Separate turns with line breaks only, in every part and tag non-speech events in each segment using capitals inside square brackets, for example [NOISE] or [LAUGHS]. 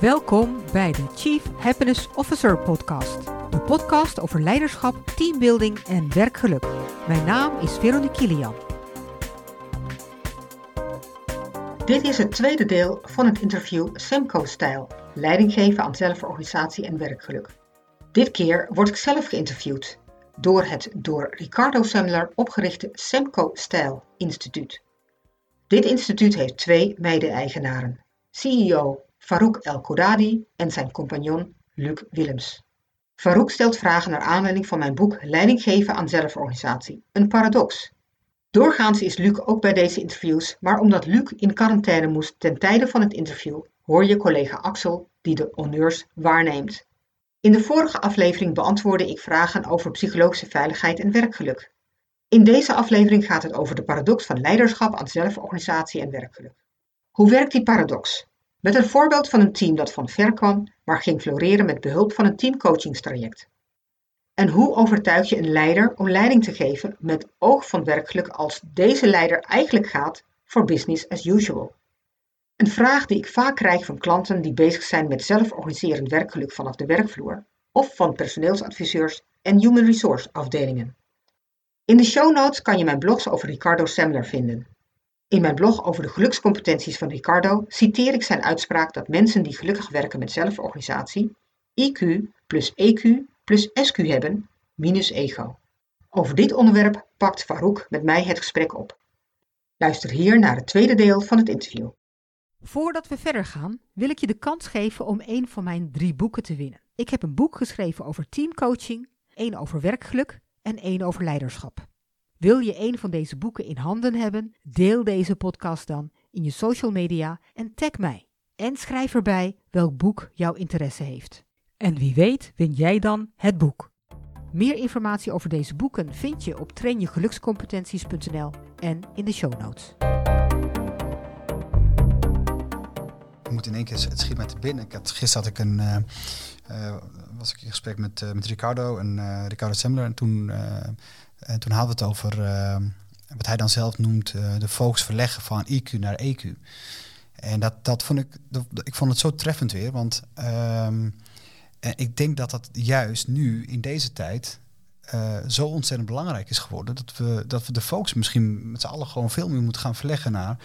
Welkom bij de Chief Happiness Officer podcast. De podcast over leiderschap, teambuilding en werkgeluk. Mijn naam is Veronique Kilian. Dit is het tweede deel van het interview Semco-stijl. Leiding geven aan zelforganisatie en werkgeluk. Dit keer word ik zelf geïnterviewd door het door Ricardo Semler opgerichte Semco-stijl instituut. Dit instituut heeft twee mede-eigenaren. CEO Farouk El-Koudadi en zijn compagnon Luc Willems. Farouk stelt vragen naar aanleiding van mijn boek Leiding geven aan zelforganisatie, een paradox. Doorgaans is Luc ook bij deze interviews, maar omdat Luc in quarantaine moest ten tijde van het interview, hoor je collega Axel die de honneurs waarneemt. In de vorige aflevering beantwoordde ik vragen over psychologische veiligheid en werkgeluk. In deze aflevering gaat het over de paradox van leiderschap aan zelforganisatie en werkgeluk. Hoe werkt die paradox? Met een voorbeeld van een team dat van ver kwam, maar ging floreren met behulp van een teamcoachingstraject. En hoe overtuig je een leider om leiding te geven met oog van werkgeluk als deze leider eigenlijk gaat voor business as usual? Een vraag die ik vaak krijg van klanten die bezig zijn met zelforganiserend werkgeluk vanaf de werkvloer of van personeelsadviseurs en human resource afdelingen. In de show notes kan je mijn blogs over Ricardo Semler vinden. In mijn blog over de gelukscompetenties van Ricardo citeer ik zijn uitspraak dat mensen die gelukkig werken met zelforganisatie IQ plus EQ plus SQ hebben minus ego. Over dit onderwerp pakt Farouk met mij het gesprek op. Luister hier naar het tweede deel van het interview. Voordat we verder gaan, wil ik je de kans geven om een van mijn drie boeken te winnen. Ik heb een boek geschreven over teamcoaching, één over werkgeluk en één over leiderschap. Wil je een van deze boeken in handen hebben? Deel deze podcast dan in je social media en tag mij. En schrijf erbij welk boek jouw interesse heeft. En wie weet win jij dan het boek. Meer informatie over deze boeken vind je op trainjegelukscompetenties.nl en in de show notes.
Ik moet in één keer, het schiet mij te binnen. Had, gisteren had ik een, uh, uh, was ik in gesprek met, uh, met Ricardo en Ricardo Semler. En toen, en toen hadden we het over wat hij dan zelf noemt de focus verleggen van IQ naar EQ. En dat, dat vond ik, ik vond het zo treffend weer, want um, ik denk dat dat juist nu in deze tijd zo ontzettend belangrijk is geworden. Dat we, dat we de focus misschien met z'n allen gewoon veel meer moeten gaan verleggen naar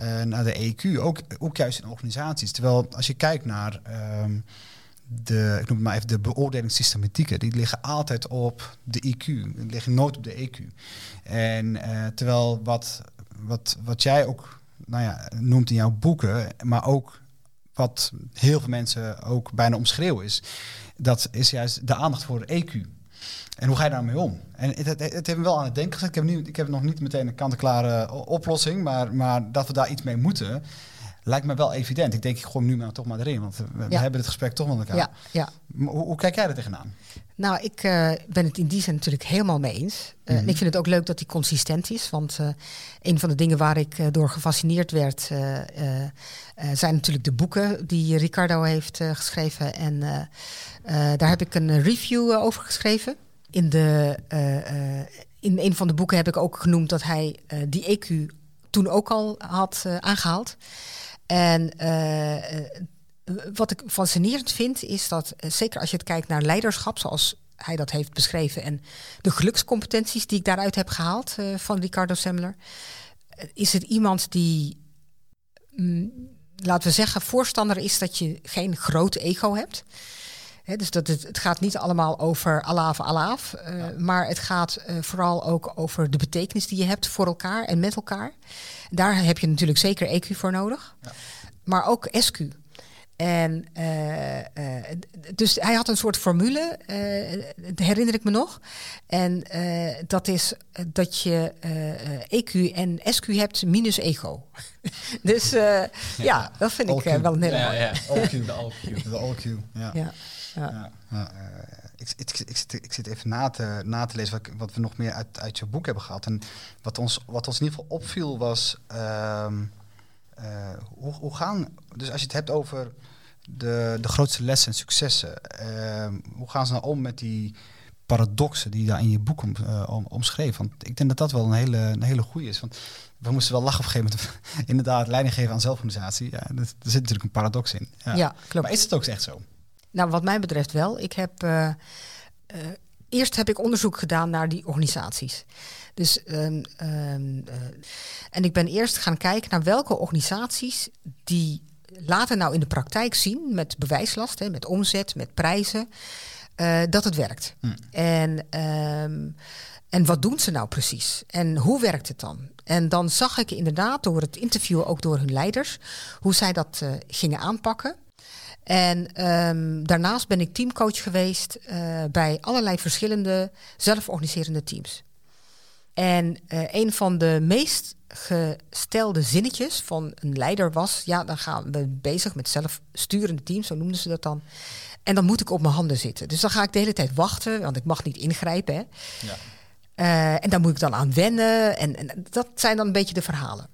uh, naar de EQ, ook, ook juist in organisaties. Terwijl als je kijkt naar um, de, ik noem het maar even, de beoordelingssystematieken, die liggen altijd op de IQ, die liggen nooit op de EQ. En uh, terwijl wat, wat, wat jij ook nou ja, noemt in jouw boeken, maar ook wat heel veel mensen ook bijna omschreeuwen is, dat is juist de aandacht voor de EQ. En hoe ga je daarmee om? En het, het, heeft me wel aan het denken gezet. Ik heb, ik heb nog niet meteen een kant-en-klare oplossing, maar, maar dat we daar iets mee moeten, lijkt me wel evident. Ik denk, ik gooi hem nu maar toch maar erin, want we, hebben het gesprek toch met elkaar.
Ja, ja.
Hoe, hoe, kijk jij er tegenaan?
Nou, ik uh, ben het in die zin natuurlijk helemaal mee eens. Uh, En ik vind het ook leuk dat hij consistent is. Want uh, een van de dingen waar ik door gefascineerd werd, zijn natuurlijk de boeken die Ricardo heeft geschreven. En daar heb ik een review over geschreven. In, de, in een van de boeken heb ik ook genoemd dat hij die EQ toen ook al had aangehaald. En wat ik fascinerend vind is dat, zeker als je het kijkt naar leiderschap, zoals hij dat heeft beschreven, en de gelukscompetenties die ik daaruit heb gehaald van Ricardo Semler, is het iemand die, mm, laten we zeggen, voorstander is dat je geen groot ego hebt dus dat het, het gaat niet allemaal over alaaf, alaaf. Uh, Maar het gaat uh, vooral ook over de betekenis die je hebt voor elkaar en met elkaar. Daar heb je natuurlijk zeker EQ voor nodig. Ja. Maar ook SQ. En uh, dus hij had een soort formule, herinner ik me nog. En dat is dat je EQ en SQ hebt minus ego. [LAUGHS] dus ja. ja. dat vind ik wel een hele
ja, ja. All Q, de all Q. De all Q, ja. Ja. Uh, ik, ik, ik, zit, ik zit even na te, na te lezen wat, wat we nog meer uit, uit je boek hebben gehad. En wat ons, wat ons in ieder geval opviel was, uh, uh, hoe, hoe gaan, dus als je het hebt over de, de grootste lessen en successen, ehm, hoe gaan ze nou om met die paradoxen die je daar in je boek om, om, omschreef. Want ik denk dat dat wel een hele, een hele goede is. Want we moesten wel lachen op een gegeven moment. [LAUGHS] Inderdaad, leiding geven aan zelforganisatie. Ja, er zit natuurlijk een paradox in. Ja.
ja, klopt.
Maar is het ook echt zo?
Nou, wat mij betreft wel. Ik heb eerst heb ik onderzoek gedaan naar die organisaties. Dus, um, en ik ben eerst gaan kijken naar welke organisaties die laten nou in de praktijk zien met bewijslast, hè, met omzet, met prijzen, uh, dat het werkt. Hm. En, um, en wat doen ze nou precies? En hoe werkt het dan? En dan zag ik inderdaad door het interviewen, ook door hun leiders, hoe zij dat uh, gingen aanpakken. En um, daarnaast ben ik teamcoach geweest uh, bij allerlei verschillende zelforganiserende teams. En uh, een van de meest gestelde zinnetjes van een leider was: ja, dan gaan we bezig met zelfsturende teams, zo noemden ze dat dan. En dan moet ik op mijn handen zitten. Dus dan ga ik de hele tijd wachten, want ik mag niet ingrijpen. Hè. Ja. Uh, en daar moet ik dan aan wennen. En, en, dat zijn dan een beetje de verhalen.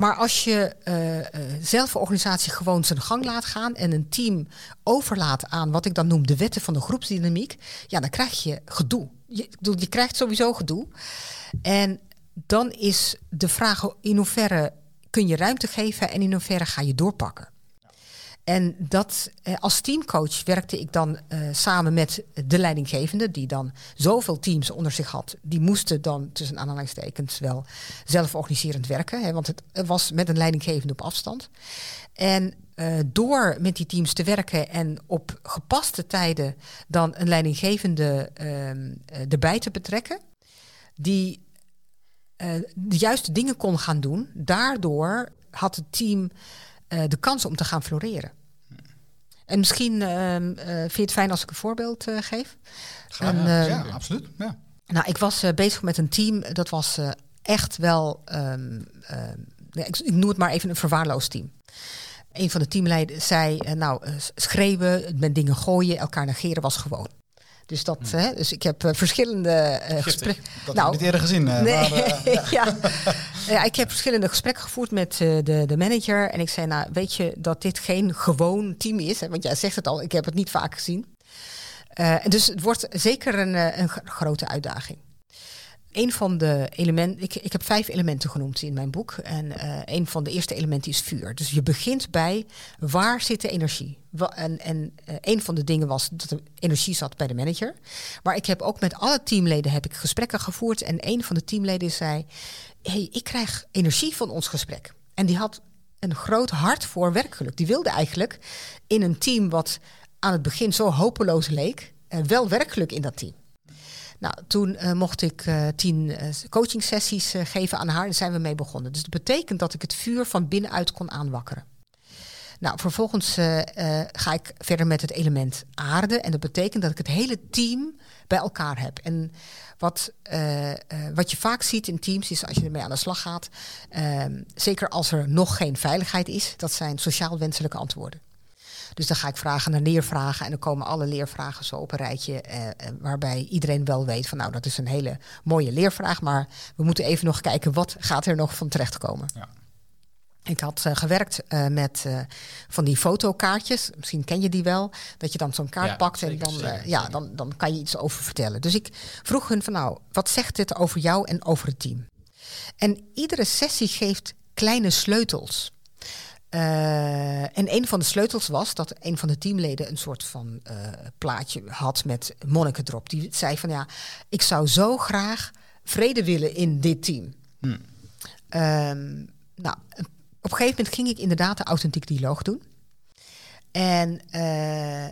Maar als je uh, zelforganisatie gewoon zijn gang laat gaan en een team overlaat aan wat ik dan noem de wetten van de groepsdynamiek, ja, dan krijg je gedoe. Je, je krijgt sowieso gedoe. En dan is de vraag in hoeverre kun je ruimte geven en in hoeverre ga je doorpakken. En dat, eh, als teamcoach werkte ik dan eh, samen met de leidinggevende, die dan zoveel teams onder zich had. Die moesten dan tussen aanhalingstekens wel zelforganiserend werken, hè, want het, was met een leidinggevende op afstand. En uh, door met die teams te werken en op gepaste tijden dan een leidinggevende ehm, erbij te betrekken, die de juiste dingen kon gaan doen, daardoor had het team de kans om te gaan floreren. En misschien uh, vind je het fijn als ik een voorbeeld uh, geef.
en, ja, absoluut. Ja.
Nou, ik was bezig met een team, dat was echt wel, um, ik, ik, noem het maar even een verwaarloosd team. Een van de teamleiders zei, nou, schreeuwen, met dingen gooien, elkaar negeren was gewoon. Dus, dat, hmm. hè, dus ik heb uh, verschillende uh, gesprekken.
Dat nou, heb ik niet eerder gezien. Uh,
nee, maar, [LAUGHS] ja. Ja. ik heb verschillende gesprekken gevoerd met de, de manager. En ik zei, nou, weet je dat dit geen gewoon team is? Hè? Want jij zegt het al, ik heb het niet vaak gezien. dus het wordt zeker een, een grote uitdaging een van de elementen, ik, ik heb vijf elementen genoemd in mijn boek. En uh, een van de eerste elementen is vuur. Dus je begint bij waar zit de energie? En, en uh, een van de dingen was dat de energie zat bij de manager. Maar ik heb ook met alle teamleden heb ik gesprekken gevoerd. En een van de teamleden zei: hey, ik krijg energie van ons gesprek. En die had een groot hart voor werkgeluk. Die wilde eigenlijk in een team wat aan het begin zo hopeloos leek, uh, wel werkgeluk in dat team. Nou, toen uh, mocht ik uh, tien uh, coaching sessies geven aan haar. Daar zijn we mee begonnen. Dus dat betekent dat ik het vuur van binnenuit kon aanwakkeren. Nou, vervolgens ga ik verder met het element aarde. En dat betekent dat ik het hele team bij elkaar heb. En wat, wat je vaak ziet in teams is als je ermee aan de slag gaat, ehm, zeker als er nog geen veiligheid is, dat zijn sociaal wenselijke antwoorden. Dus dan ga ik vragen naar leervragen en dan komen alle leervragen zo op een rijtje, eh, eh, waarbij iedereen wel weet van nou dat is een hele mooie leervraag, maar we moeten even nog kijken wat gaat er nog van terechtkomen. Ja. Ik had uh, gewerkt uh, met uh, van die fotokaartjes. Misschien ken je die wel. Dat je dan zo'n kaart pakt en dan, ja, dan, dan kan je iets over vertellen. Dus ik vroeg hun van nou, wat zegt dit over jou en over het team? En iedere sessie geeft kleine sleutels. Uh, en een van de sleutels was dat een van de teamleden een soort van uh, plaatje had met monniken erop. Die zei van ja, ik zou zo graag vrede willen in dit team. Hmm. Um, nou, op een gegeven moment ging ik inderdaad de authentiek dialoog doen. En uh,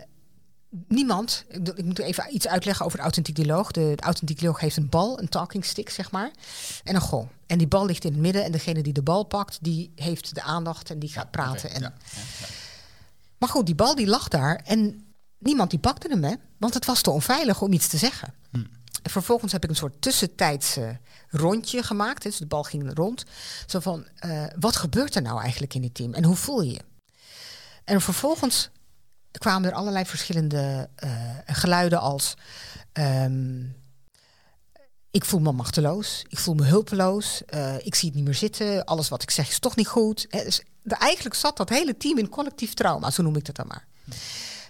niemand, ik moet even iets uitleggen over de authentiek dialoog. De, de authentiek dialoog heeft een bal, een talking stick zeg maar, en een gong. En die bal ligt in het midden en degene die de bal pakt, die heeft de aandacht en die gaat praten. En... Ja, ja, maar goed, die bal die lag daar en niemand die pakte hem, hè, want het was te onveilig om iets te zeggen. Hm. En vervolgens heb ik een soort tussentijdse rondje gemaakt. Dus de bal ging rond. Zo van, uh, wat gebeurt er nou eigenlijk in dit team en hoe voel je je? En vervolgens kwamen er allerlei verschillende uh, geluiden als... Um, ik voel me machteloos, ik voel me hulpeloos, uh, ik zie het niet meer zitten, alles wat ik zeg is toch niet goed. dus eigenlijk zat dat hele team in collectief trauma, zo noem ik dat dan maar.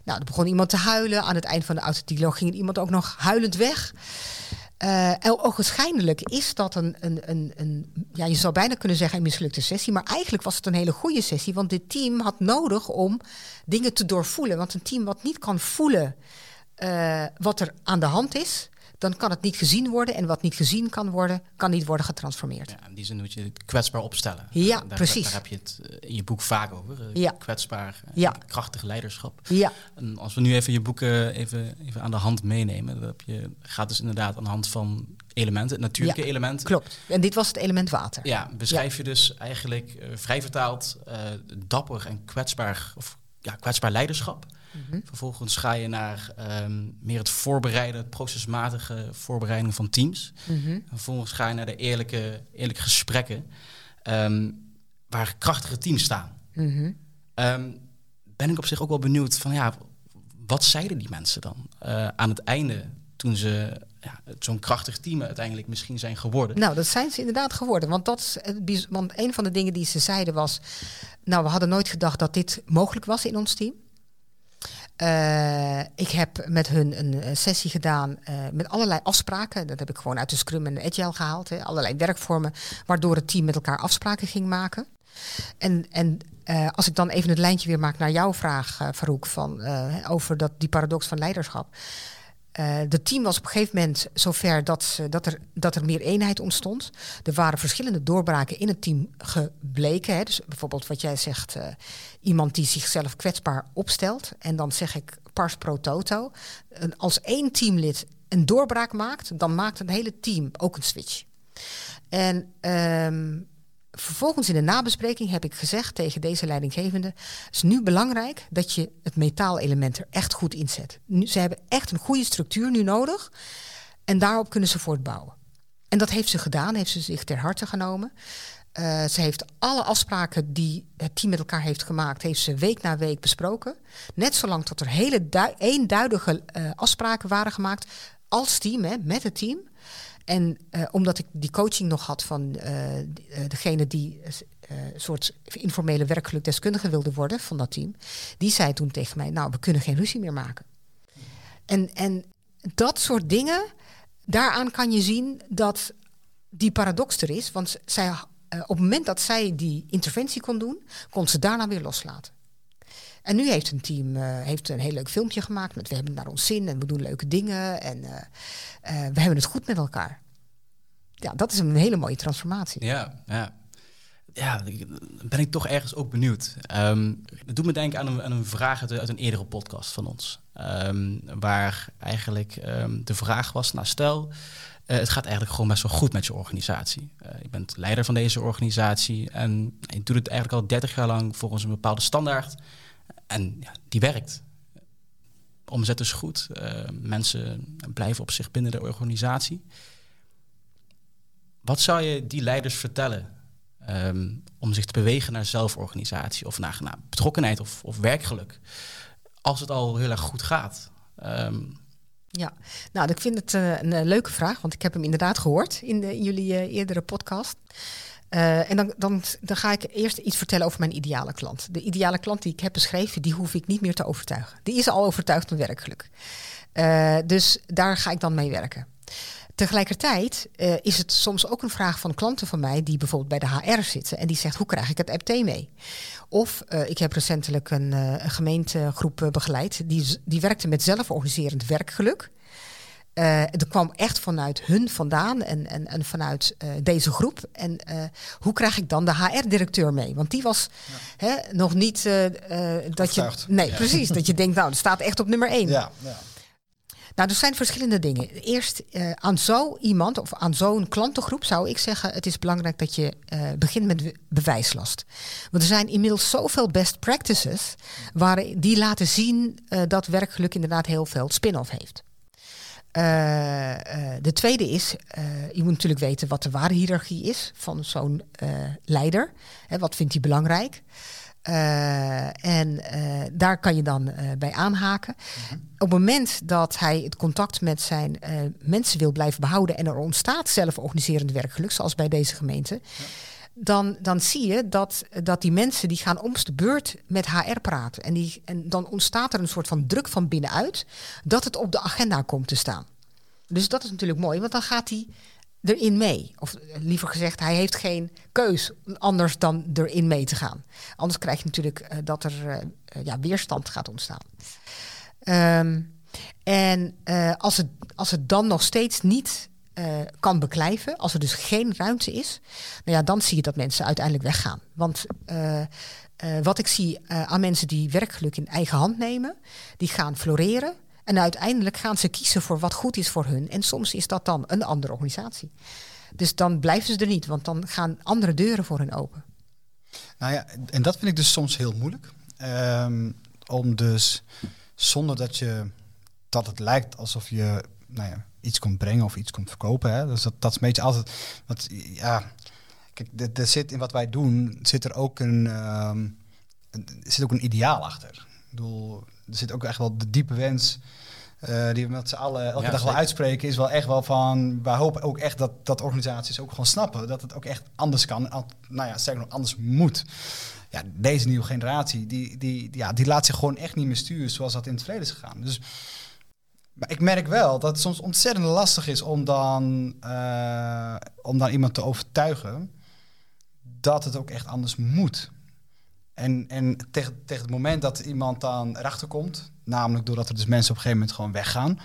Nou, er begon iemand te huilen. Aan het eind van de autodialoog ging iemand ook nog huilend weg. Uh, ogenschijnlijk is dat een, een, een, een, ja, je zou bijna kunnen zeggen een mislukte sessie, maar eigenlijk was het een hele goede sessie, want dit team had nodig om dingen te doorvoelen. Want een team wat niet kan voelen uh, wat er aan de hand is, dan kan het niet gezien worden. En wat niet gezien kan worden, kan niet worden getransformeerd.
Ja, in die zin moet je het kwetsbaar opstellen.
Ja, precies.
Daar heb je het eh, in je boek vaak over. Eh,
ja.
Kwetsbaar,
ja.
krachtig leiderschap.
Ja.
En als we nu even je boeken even, even aan de hand meenemen, dan heb je, gaat dus inderdaad aan de hand van elementen, natuurlijke
ja,
elementen.
Klopt. En dit was het element water.
Ja, beschrijf je dus eigenlijk uh, vrij vertaald dapper en kwetsbaar, of ja, kwetsbaar leiderschap. Mhm. Vervolgens ga je naar ehm, meer het voorbereiden, het procesmatige voorbereiding van teams.
Mhm.
Vervolgens ga je naar de eerlijke, eerlijke gesprekken ehm, waar krachtige teams staan.
Mhm.
Ehm, ben ik op zich ook wel benieuwd van ja, wat zeiden die mensen dan uh, aan het einde toen ze ja, zo'n krachtig team uiteindelijk misschien zijn geworden.
Nou, dat zijn ze inderdaad geworden. Want, dat, want een van de dingen die ze zeiden was... nou, we hadden nooit gedacht dat dit mogelijk was in ons team. Uh, ik heb met hun een sessie gedaan uh, met allerlei afspraken. Dat heb ik gewoon uit de Scrum en de Agile gehaald. Hè. Allerlei werkvormen waardoor het team met elkaar afspraken ging maken. En, en als ik dan even het lijntje weer maak naar jouw vraag, Farouk, van, over dat, die paradox van leiderschap. Uh, de team was op een gegeven moment zover dat, dat, er, dat er meer eenheid ontstond. Er waren verschillende doorbraken in het team gebleken. Hè. Dus bijvoorbeeld wat jij zegt, uh, iemand die zichzelf kwetsbaar opstelt. En dan zeg ik pars pro toto. als één teamlid een doorbraak maakt, dan maakt het hele team ook een switch. En um, vervolgens in de nabespreking heb ik gezegd tegen deze leidinggevende: het is nu belangrijk dat je het metaalelement er echt goed inzet. Nu, ze hebben echt een goede structuur nu nodig en daarop kunnen ze voortbouwen. En dat heeft ze gedaan, heeft ze zich ter harte genomen. Uh, ze heeft alle afspraken die het team met elkaar heeft gemaakt, heeft ze week na week besproken. Net zolang tot er hele eenduidige uh, afspraken waren gemaakt als team, hè, met het team. En uh, omdat ik die coaching nog had van uh, degene die een soort informele werkelijk deskundige wilde worden van dat team, die zei toen tegen mij: Nou, we kunnen geen ruzie meer maken. En, en dat soort dingen, daaraan kan je zien dat die paradox er is. Want zij, op het moment dat zij die interventie kon doen, kon ze daarna weer loslaten. En nu heeft een team uh, heeft een heel leuk filmpje gemaakt met we hebben naar ons zin en we doen leuke dingen en uh, uh, we hebben het goed met elkaar. Ja, dat is een hele mooie transformatie.
Ja, ja. Ja, ben ik toch ergens ook benieuwd. Um, het doet me denken aan een, aan een vraag uit, uit, een eerdere podcast van ons. Um, waar eigenlijk um, de vraag was, nou stel, het gaat eigenlijk gewoon best wel goed met je organisatie. je bent leider van deze organisatie en je doet het eigenlijk al 30 jaar lang volgens een bepaalde standaard. En ja, die werkt. Omzet is goed. Uh, mensen blijven op zich binnen de organisatie. Wat zou je die leiders vertellen um, om zich te bewegen naar zelforganisatie of naar, naar betrokkenheid of, of, werkgeluk? Als het al heel erg goed gaat. Um,
ja, nou, ik vind het uh, een leuke vraag, want ik heb hem inderdaad gehoord in, de, jullie eerdere podcast. Uh, en dan, dan, dan ga ik eerst iets vertellen over mijn ideale klant. De ideale klant die ik heb beschreven, die hoef ik niet meer te overtuigen. Die is al overtuigd van werkgeluk. Uh, dus daar ga ik dan mee werken. Tegelijkertijd uh, is het soms ook een vraag van klanten van mij die bijvoorbeeld bij de HR zitten en die zegt hoe krijg ik het MT mee? Of ik heb recentelijk een, een gemeentegroep begeleid die, die werkte met zelforganiserend werkgeluk. Uh, er kwam echt vanuit hun vandaan en, en, en vanuit uh, deze groep. En uh, hoe krijg ik dan de HR-directeur mee? Want die was ja. hè, nog niet dat je. Nee, ja. precies. Dat je denkt, nou, dat staat echt op nummer één.
Ja, ja.
Nou, er zijn verschillende dingen. Eerst aan zo iemand of aan zo'n klantengroep zou ik zeggen: het is belangrijk dat je begint met bewijslast. Want er zijn inmiddels zoveel best practices waar die laten zien dat werkgeluk inderdaad heel veel spin-off heeft. Uh, uh, de tweede is, uh, je moet natuurlijk weten wat de waardehiërarchie is van zo'n leider. Hè, wat vindt hij belangrijk? en daar kan je dan bij aanhaken. -hmm. Op het moment dat hij het contact met zijn mensen wil blijven behouden en er ontstaat zelforganiserend werkgeluk, zoals bij deze gemeente. Ja dan, dan zie je dat, dat die mensen die gaan om de beurt met HR praten. En, die, en dan ontstaat er een soort van druk van binnenuit dat het op de agenda komt te staan. Dus dat is natuurlijk mooi, want dan gaat hij erin mee. Of liever gezegd, hij heeft geen keus anders dan erin mee te gaan. Anders krijg je natuurlijk uh, dat er uh, ja, weerstand gaat ontstaan. Um, en als, het, als het dan nog steeds niet kan beklijven, als er dus geen ruimte is, nou ja, dan zie je dat mensen uiteindelijk weggaan. Want wat ik zie aan mensen die werkgeluk in eigen hand nemen, die gaan floreren. En uiteindelijk gaan ze kiezen voor wat goed is voor hun. En soms is dat dan een andere organisatie. Dus dan blijven ze er niet, want dan gaan andere deuren voor hen open.
Nou ja, en dat vind ik dus soms heel moeilijk. Um, om dus zonder dat je dat het lijkt alsof je nou ja, iets komt brengen of iets komt verkopen. Hè? Dus dat, dat is een beetje altijd. Wat, ja, kijk, er zit in wat wij doen, zit er ook een, um, een, zit ook een ideaal achter. Ik bedoel, er zit ook echt wel de diepe wens uh, die we met z'n allen elke dag wel uitspreken, is wel echt wel van. Wij hopen ook echt dat, dat organisaties ook gewoon snappen dat het ook echt anders kan. Nou ja, zeker nog anders moet. Ja, deze nieuwe generatie, die, die, ja, die laat zich gewoon echt niet meer sturen zoals dat in het verleden is gegaan. Dus maar ik merk wel dat het soms ontzettend lastig is om dan, uh, om dan iemand te overtuigen dat het ook echt anders moet. En, en tegen, tegen het moment dat iemand dan erachter komt, namelijk doordat er dus mensen op een gegeven moment gewoon weggaan,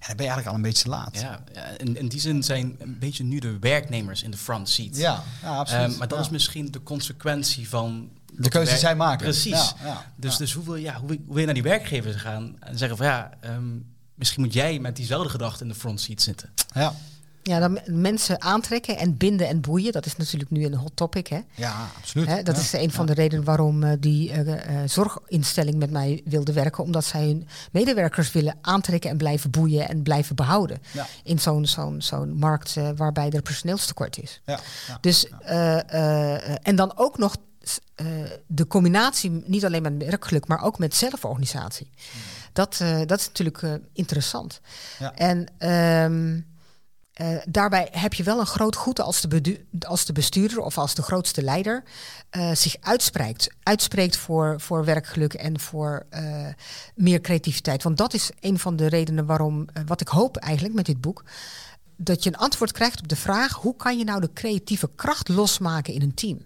ja, dan ben je eigenlijk al een beetje te laat.
Ja, in, in die zin zijn een beetje nu de werknemers in de front seat.
Ja, ja absoluut. Um,
maar dat
ja.
is misschien de consequentie van...
De keuze die zij maken.
Precies. Ja, dus, dus hoe, wil, ja, hoe, wil je naar die werkgevers gaan en zeggen van ja, um, misschien moet jij met diezelfde gedachte in de front seat zitten.
Ja.
Ja, dan mensen aantrekken en binden en boeien. Dat is natuurlijk nu een hot topic. Hè?
Ja, absoluut.
Hè, dat
ja.
is een van de redenen waarom uh, die uh, uh, zorginstelling met mij wilde werken. Omdat zij hun medewerkers willen aantrekken en blijven boeien en blijven behouden.
Ja.
In zo'n zo'n zo'n markt waarbij er personeelstekort is.
Ja,
dus, en dan ook nog de combinatie, niet alleen met werkgeluk, maar ook met zelforganisatie. Hmm. Dat, dat is natuurlijk interessant. En... Um, uh, daarbij heb je wel een groot goed als de, als de bestuurder of als de grootste leider uh, zich uitspreekt. Uitspreekt voor, voor werkgeluk en voor uh, meer creativiteit. Want dat is een van de redenen waarom, wat ik hoop eigenlijk met dit boek, dat je een antwoord krijgt op de vraag: hoe kan je nou de creatieve kracht losmaken in een team?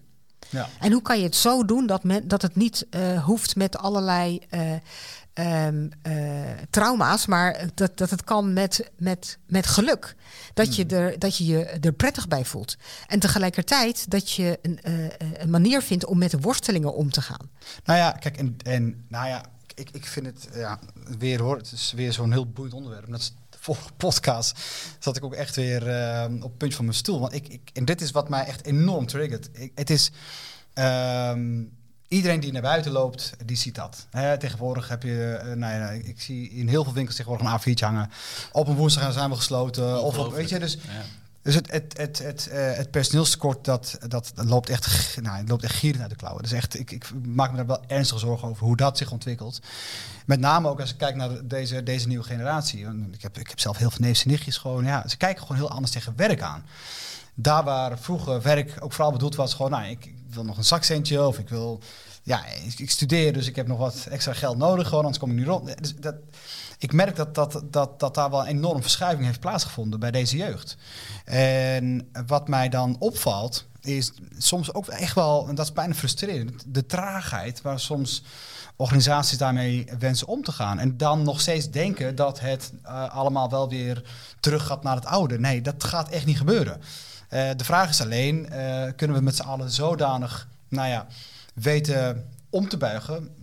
Ja.
En hoe kan je het zo doen dat, men, dat het niet hoeft met allerlei um, uh, trauma's, maar dat, dat het kan met, met, met geluk. Dat, je er, dat je je er prettig bij voelt. En tegelijkertijd dat je een, uh, een manier vindt om met de worstelingen om te gaan.
Nou ja, kijk, en, en nou ja, ik, ik vind het ja, weer hoor, het is weer zo'n heel boeiend onderwerp. Dat is de vorige podcast zat ik ook echt weer uh, op het puntje van mijn stoel. Want ik, ik, en dit is wat mij echt enorm triggert. Ik, het is. Um, Iedereen die naar buiten loopt, die ziet dat. He, tegenwoordig heb je, uh, nou ja, ik zie in heel veel winkels tegenwoordig een A4'tje hangen. Op een woensdag zijn we gesloten. Of op, weet je, dus, ja. dus het, het, het, het, uh, het personeelstekort, dat, dat loopt echt, nou, het loopt echt gierend uit de klauwen. Dus echt, ik, ik maak me daar wel ernstig zorgen over hoe dat zich ontwikkelt. Met name ook als ik kijk naar deze, deze nieuwe generatie. Ik heb, ik heb zelf heel veel neefjes en nichtjes gewoon, ja, ze kijken gewoon heel anders tegen werk aan daar waar vroeger werk ook vooral bedoeld was, gewoon, nou, ik, wil nog een zakcentje of ik wil, ja, ik, studeer, dus ik heb nog wat extra geld nodig, gewoon, anders kom ik niet rond. Dus dat, ik merk dat, dat, dat, dat daar wel een enorme verschuiving heeft plaatsgevonden bij deze jeugd. En wat mij dan opvalt, is soms ook echt wel, en dat is bijna frustrerend, de traagheid waar soms organisaties daarmee wensen om te gaan. En dan nog steeds denken dat het uh, allemaal wel weer terug gaat naar het oude. Nee, dat gaat echt niet gebeuren. Uh, de vraag is alleen, uh, kunnen we met z'n allen zodanig, nou ja, weten om te buigen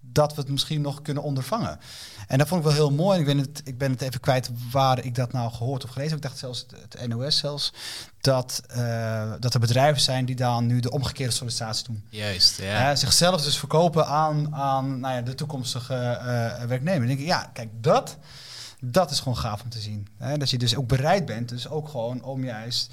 dat we het misschien nog kunnen ondervangen. En dat vond ik wel heel mooi. Ik ben het, ik ben het even kwijt waar ik dat nou gehoord of gelezen heb. Ik dacht zelfs het, NOS zelfs. Dat, uh, dat er bedrijven zijn die dan nu de omgekeerde sollicitatie doen.
Juist, ja.
Uh, zichzelf dus verkopen aan, aan nou ja, de toekomstige uh, werknemer. En denk ik, ja, kijk, dat, dat is gewoon gaaf om te zien. Hè? Dat je dus ook bereid bent, dus ook gewoon om juist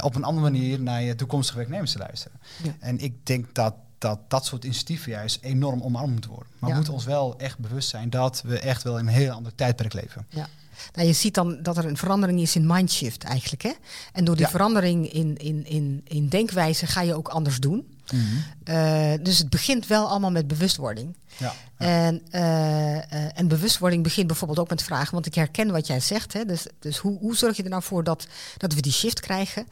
op een andere manier naar je toekomstige werknemers te luisteren. Ja. En ik denk dat dat dat soort initiatieven juist enorm omarmd moeten worden. Maar ja. we moeten ons wel echt bewust zijn dat we echt wel in een heel ander tijdperk leven.
Ja. Nou, je ziet dan dat er een verandering is in mindshift eigenlijk. Hè? En door die
Ja.
verandering in, in, in, in denkwijze ga je ook anders doen.
Mhm.
Eh, dus het begint wel allemaal met bewustwording.
Ja.
En, eh, eh, en bewustwording begint bijvoorbeeld ook met vragen, want ik herken wat jij zegt. Hè? Dus, dus hoe, hoe zorg je er nou voor dat, dat we die shift krijgen?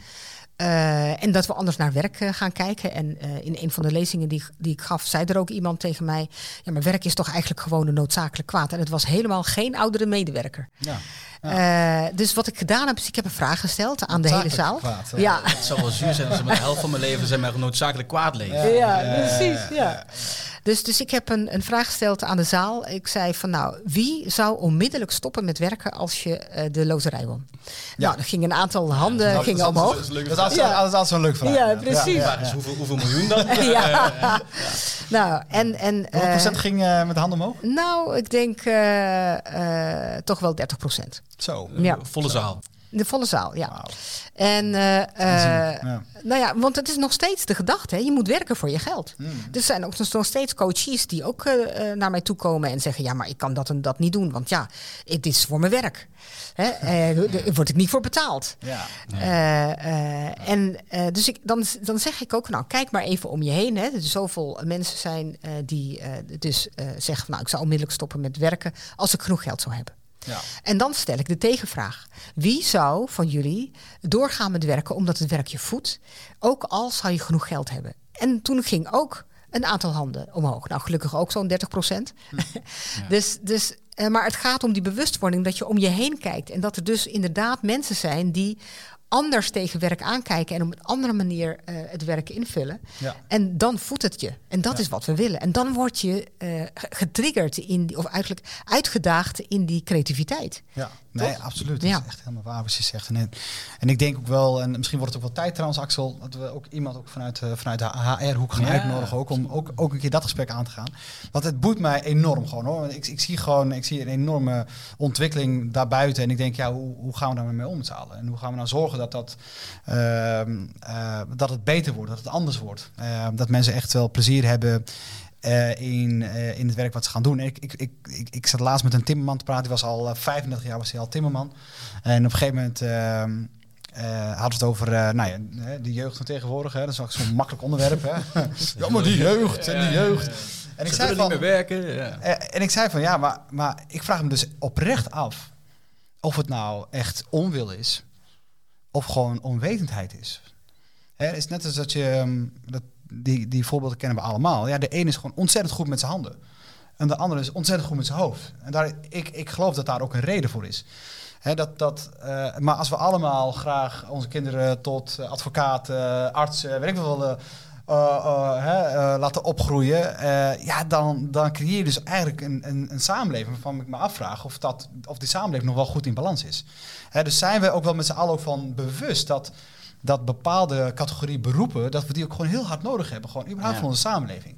En dat we anders naar werk gaan kijken. En in een van de lezingen die, die ik gaf, zei er ook iemand tegen mij: Ja, maar werk is toch eigenlijk gewoon een noodzakelijk kwaad. En het was helemaal geen oudere medewerker.
Ja.
Eh, dus wat ik gedaan heb, is ik heb een vraag gesteld aan de hele zaal.
Kwaad,
ja.
Het zou wel zuur zijn als ze met de helft van mijn leven zijn maar noodzakelijk kwaad leven.
Ja, precies. Ja. Dus, dus ik heb een, een vraag gesteld aan de zaal. Ik zei van nou, wie zou onmiddellijk stoppen met werken als je eh, de loterij won? Nou, er gingen een aantal handen
dat-
gingen
dat-
omhoog.
Dat is een leuke
Dat is altijd, zo'n leuk vraag.
Ja, precies.
Hoeveel, hoeveel miljoen dan? [LAUGHS]
ja. Nou, en... en
Hoeveel
eh,
procent ging met de handen omhoog?
nou, ik denk eh, eh, toch wel 30 procent.
Zo.
Ja.
Volle zaal.
De volle zaal, ja.
Wauw.
En eh, eh,
Ja.
nou ja, want het is nog steeds de gedachte, hè? je moet werken voor je geld.
Hmm.
Er zijn ook nog steeds coaches die ook eh, eh, naar mij toe komen en zeggen: Ja, maar ik kan dat en dat niet doen, want ja, het is voor mijn werk. Hè? [LAUGHS] Eh, daar word ik niet voor betaald.
Ja.
Eh, eh, en eh, dus ik, dan, dan zeg ik ook, nou kijk maar even om je heen. Hè. Er zoveel mensen zijn eh, die eh, dus eh, zeggen, nou ik zou onmiddellijk stoppen met werken als ik genoeg geld zou hebben.
Ja.
En dan stel ik de tegenvraag. Wie zou van jullie doorgaan met werken omdat het werk je voedt, ook al zou je genoeg geld hebben? En toen ging ook een aantal handen omhoog. Nou, gelukkig ook zo'n 30 procent. [LAUGHS] dus, dus, eh, maar het gaat om die bewustwording dat je om je heen kijkt. En dat er dus inderdaad mensen zijn die anders tegen werk aankijken en op een andere manier eh, het werk invullen.
Ja.
En dan voedt het je. En dat
Ja.
is wat we willen. En dan word je eh, ge- getriggerd in die, of eigenlijk uitgedaagd in die creativiteit.
Ja, nee,
Toch?
absoluut. Dat
Ja.
is echt helemaal waar wat je zegt. En, en ik denk ook wel, en misschien wordt het ook wel tijd trouwens, Axel, dat we ook iemand ook vanuit, eh, vanuit de HR-hoek gaan
Ja.
uitnodigen, ook, om ook, ook een keer dat gesprek aan te gaan. Want het boeit mij enorm gewoon hoor. Ik, ik zie gewoon, ik zie een enorme ontwikkeling daarbuiten. En ik denk, ja, hoe, hoe gaan we daarmee om met z'n allen? En hoe gaan we nou zorgen dat, dat, ehm, eh, dat het beter wordt, dat het anders wordt? Eh, dat mensen echt wel plezier hebben eh, in, eh, in het werk wat ze gaan doen. Ik, ik, ik, ik, ik zat laatst met een timmerman te praten, die was al eh, 35 jaar was hij al timmerman. En op een gegeven moment ehm, eh, hadden we het over eh, nou ja, de jeugd van tegenwoordig. Hè. Dat is ook zo'n makkelijk onderwerp. Hè. [LAUGHS] ja, maar die jeugd en die jeugd. En ik
Ze
zei van,
niet meer werken. Ja.
eh, en ik zei van ja, maar, maar ik vraag me dus oprecht af of het nou echt onwil is of gewoon onwetendheid is. Hè, het is net als dat je, ehm, dat, die, die voorbeelden kennen we allemaal. Ja, de ene is gewoon ontzettend goed met zijn handen. En de andere is ontzettend goed met zijn hoofd. En daar, ik, ik geloof dat daar ook een reden voor is. Dat, dat, eh, maar als we allemaal graag onze kinderen tot eh, advocaat, eh, arts, eh, weet ik wel, eh, laten opgroeien, ja, dan, dan creëer je dus eigenlijk een, een, een samenleving waarvan ik me afvraag of, dat, of die samenleving nog wel goed in balans is. Dus zijn we ook wel met z'n allen ook van bewust dat, dat bepaalde categorie beroepen, dat we die ook gewoon heel hard nodig hebben, gewoon überhaupt
Ja.
van onze samenleving.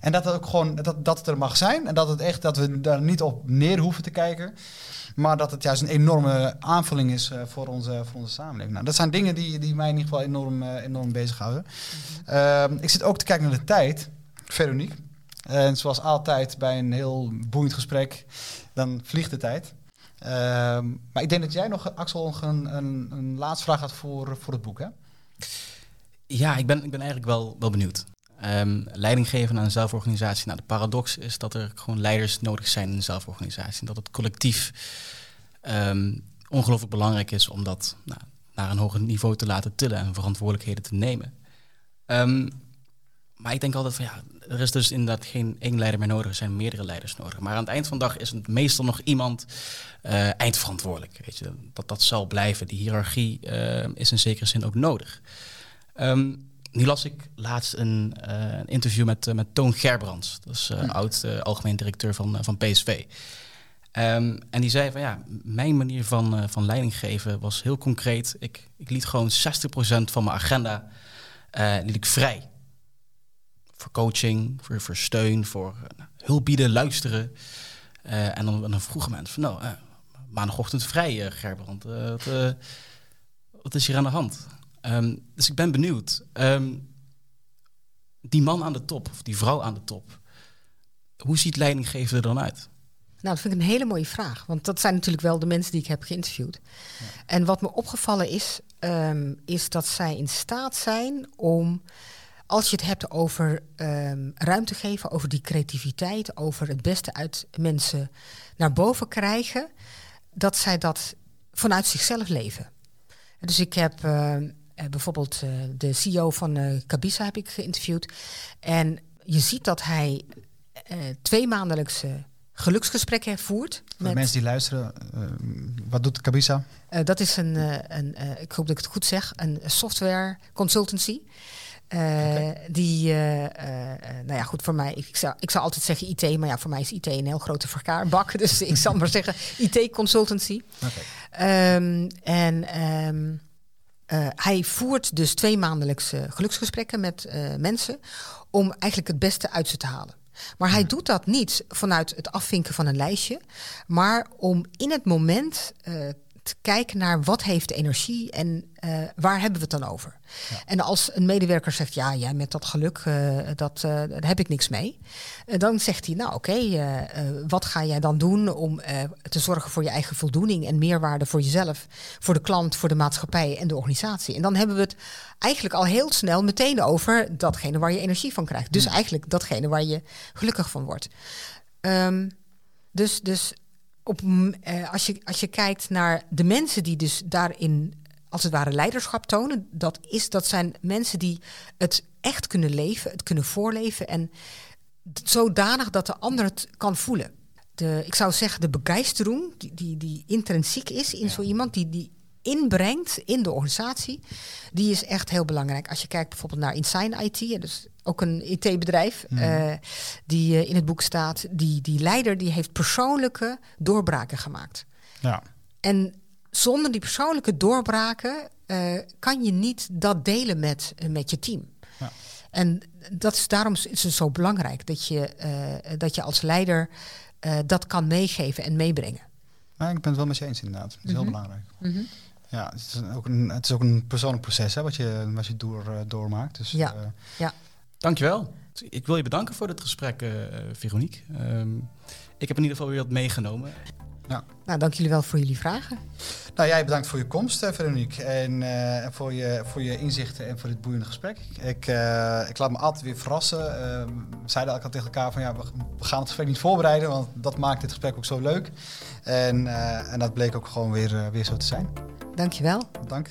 En dat het ook gewoon dat, dat het er mag zijn en dat het echt dat we daar niet op neer hoeven te kijken. Maar dat het juist een enorme aanvulling is eh, voor, onze, voor onze samenleving. Nou, dat zijn dingen die, die mij in ieder geval enorm, eh, enorm bezighouden. Ehm, ik zit ook te kijken naar de tijd, Veronique. En zoals altijd bij een heel boeiend gesprek, dan vliegt de tijd. Ehm, maar ik denk dat jij nog, Axel, een, een, een laatste vraag had voor, voor het boek, hè?
Ja, ik ben, ik ben eigenlijk wel, wel benieuwd. Ehm, leiding geven aan een zelforganisatie. Nou, de paradox is dat er gewoon leiders nodig zijn in een zelforganisatie. En dat het collectief ehm, ongelooflijk belangrijk is om dat nou, naar een hoger niveau te laten tillen en verantwoordelijkheden te nemen. Maar ik denk altijd van ja, er is dus inderdaad geen één leider meer nodig, er zijn meerdere leiders nodig. Maar aan het eind van de dag is het meestal nog iemand eh, eindverantwoordelijk. Weet je, dat, dat zal blijven. Die hiërarchie eh, is in zekere zin ook nodig. Ehm, nu las ik laatst een, eh, een interview met, met Toon Gerbrands. Dat is eh, oud algemeen directeur van, van PSV. Ehm, en die zei van ja, mijn manier van, van leiding geven was heel concreet. Ik, ik liet gewoon 60% van mijn agenda liet ik vrij. Voor coaching, voor, voor steun, voor eh, hulp bieden, luisteren. Eh, en, dan, en dan vroegen mensen van nou, eh, maandagochtend vrij, Gerbrand. Wat, wat is hier aan de hand? Ehm, dus ik ben benieuwd. Ehm, die man aan de top, of die vrouw aan de top, hoe ziet leidinggeven er dan uit?
Nou, dat vind ik een hele mooie vraag. Want dat zijn natuurlijk wel de mensen die ik heb geïnterviewd. En wat me opgevallen is, ehm, is dat zij in staat zijn om, als je het hebt over ehm, ruimte geven, over die creativiteit, over het beste uit mensen naar boven krijgen, dat zij dat vanuit zichzelf leven. Dus ik heb ehm, eh, bijvoorbeeld eh, de CEO van uh, Cabisa heb ik geïnterviewd. En je ziet dat hij twee maandelijkse geluksgesprekken voert.
Voor mensen die luisteren, wat doet Cabisa?
dat is een, een ik hoop dat ik het goed zeg, een software consultancy. Uh, Die, uh, uh, nou ja, goed, voor mij, ik zou, ik zou altijd zeggen IT, maar ja, voor mij is IT een heel grote verkaarbak. [LAUGHS] Dus ik zal maar zeggen IT-consultancy. Okay. Um, en um, hij voert dus twee maandelijkse geluksgesprekken met mensen om eigenlijk het beste uit ze te halen. Maar hij doet dat niet vanuit het afvinken van een lijstje, maar om in het moment kijken naar wat heeft energie en uh, waar hebben we het dan over. Ja. En als een medewerker zegt, ja, jij met dat geluk, uh, dat, uh, daar heb ik niks mee. dan zegt hij, nou oké, okay, wat ga jij dan doen om te zorgen voor je eigen voldoening en meerwaarde voor jezelf, voor de klant, voor de maatschappij en de organisatie. En dan hebben we het eigenlijk al heel snel meteen over datgene waar je energie van krijgt. Dus eigenlijk datgene waar je gelukkig van wordt. Um, dus, dus op, uh, als, je, als je kijkt naar de mensen die dus daarin als het ware leiderschap tonen, dat, is, dat zijn mensen die het echt kunnen leven, het kunnen voorleven en zodanig dat de ander het kan voelen. De, ik zou zeggen, de begeistering die, die, die intrinsiek is in zo iemand, die, die inbrengt in de organisatie, die is echt heel belangrijk. Als je kijkt bijvoorbeeld naar Insign IT, dus ook een IT-bedrijf mhm. eh, die uh, in het boek staat, die, die leider die heeft persoonlijke doorbraken gemaakt.
Ja.
En zonder die persoonlijke doorbraken uh, kan je niet dat delen met, met je team. Ja. En dat is, daarom is het zo belangrijk dat je, dat je als leider dat kan meegeven en meebrengen.
Ja, ik ben het wel met je eens inderdaad. Dat is heel mhm. belangrijk. Mm Ja, het is ook een, het is ook een persoonlijk proces hè, wat je, wat je door, doormaakt. Dus,
ja. ja.
Dankjewel. Ik wil je bedanken voor dit gesprek, uh, Veronique. Um, ik heb in ieder geval weer wat meegenomen.
Ja. Nou, dank jullie wel voor jullie vragen.
Nou, jij bedankt voor je komst, Veronique. En uh, voor, je, voor je inzichten en voor dit boeiende gesprek. Ik, uh, ik laat me altijd weer verrassen. Uh, we zeiden elkaar tegen elkaar van ja, we, we, gaan het gesprek niet voorbereiden, want dat maakt dit gesprek ook zo leuk. En, en dat bleek ook gewoon weer, weer zo te zijn.
Dankjewel.
Dank.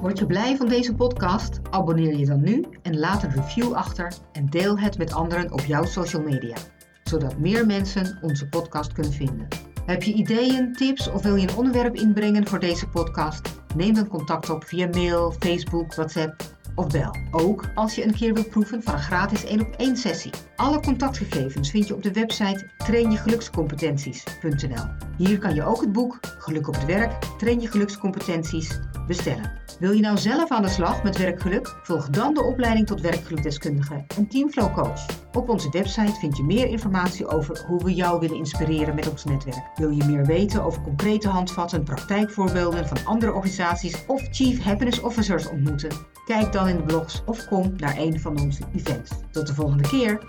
Word je blij van deze podcast? Abonneer je dan nu en laat een review achter en deel het met anderen op jouw social media, zodat meer mensen onze podcast kunnen vinden. Heb je ideeën, tips of wil je een onderwerp inbrengen voor deze podcast? Neem dan contact op via mail, Facebook, WhatsApp of bel. Ook als je een keer wilt proeven van een gratis 1 op 1 sessie. Alle contactgegevens vind je op de website trainjegelukscompetenties.nl. Hier kan je ook het boek Geluk op het werk, Train je gelukscompetenties bestellen. Wil je nou zelf aan de slag met werkgeluk? Volg dan de opleiding tot werkgelukdeskundige en Teamflow Coach. Op onze website vind je meer informatie over hoe we jou willen inspireren met ons netwerk. Wil je meer weten over concrete handvatten, praktijkvoorbeelden van andere organisaties of Chief Happiness Officers ontmoeten? Kijk dan in de blogs of kom naar een van onze events. Tot de volgende keer!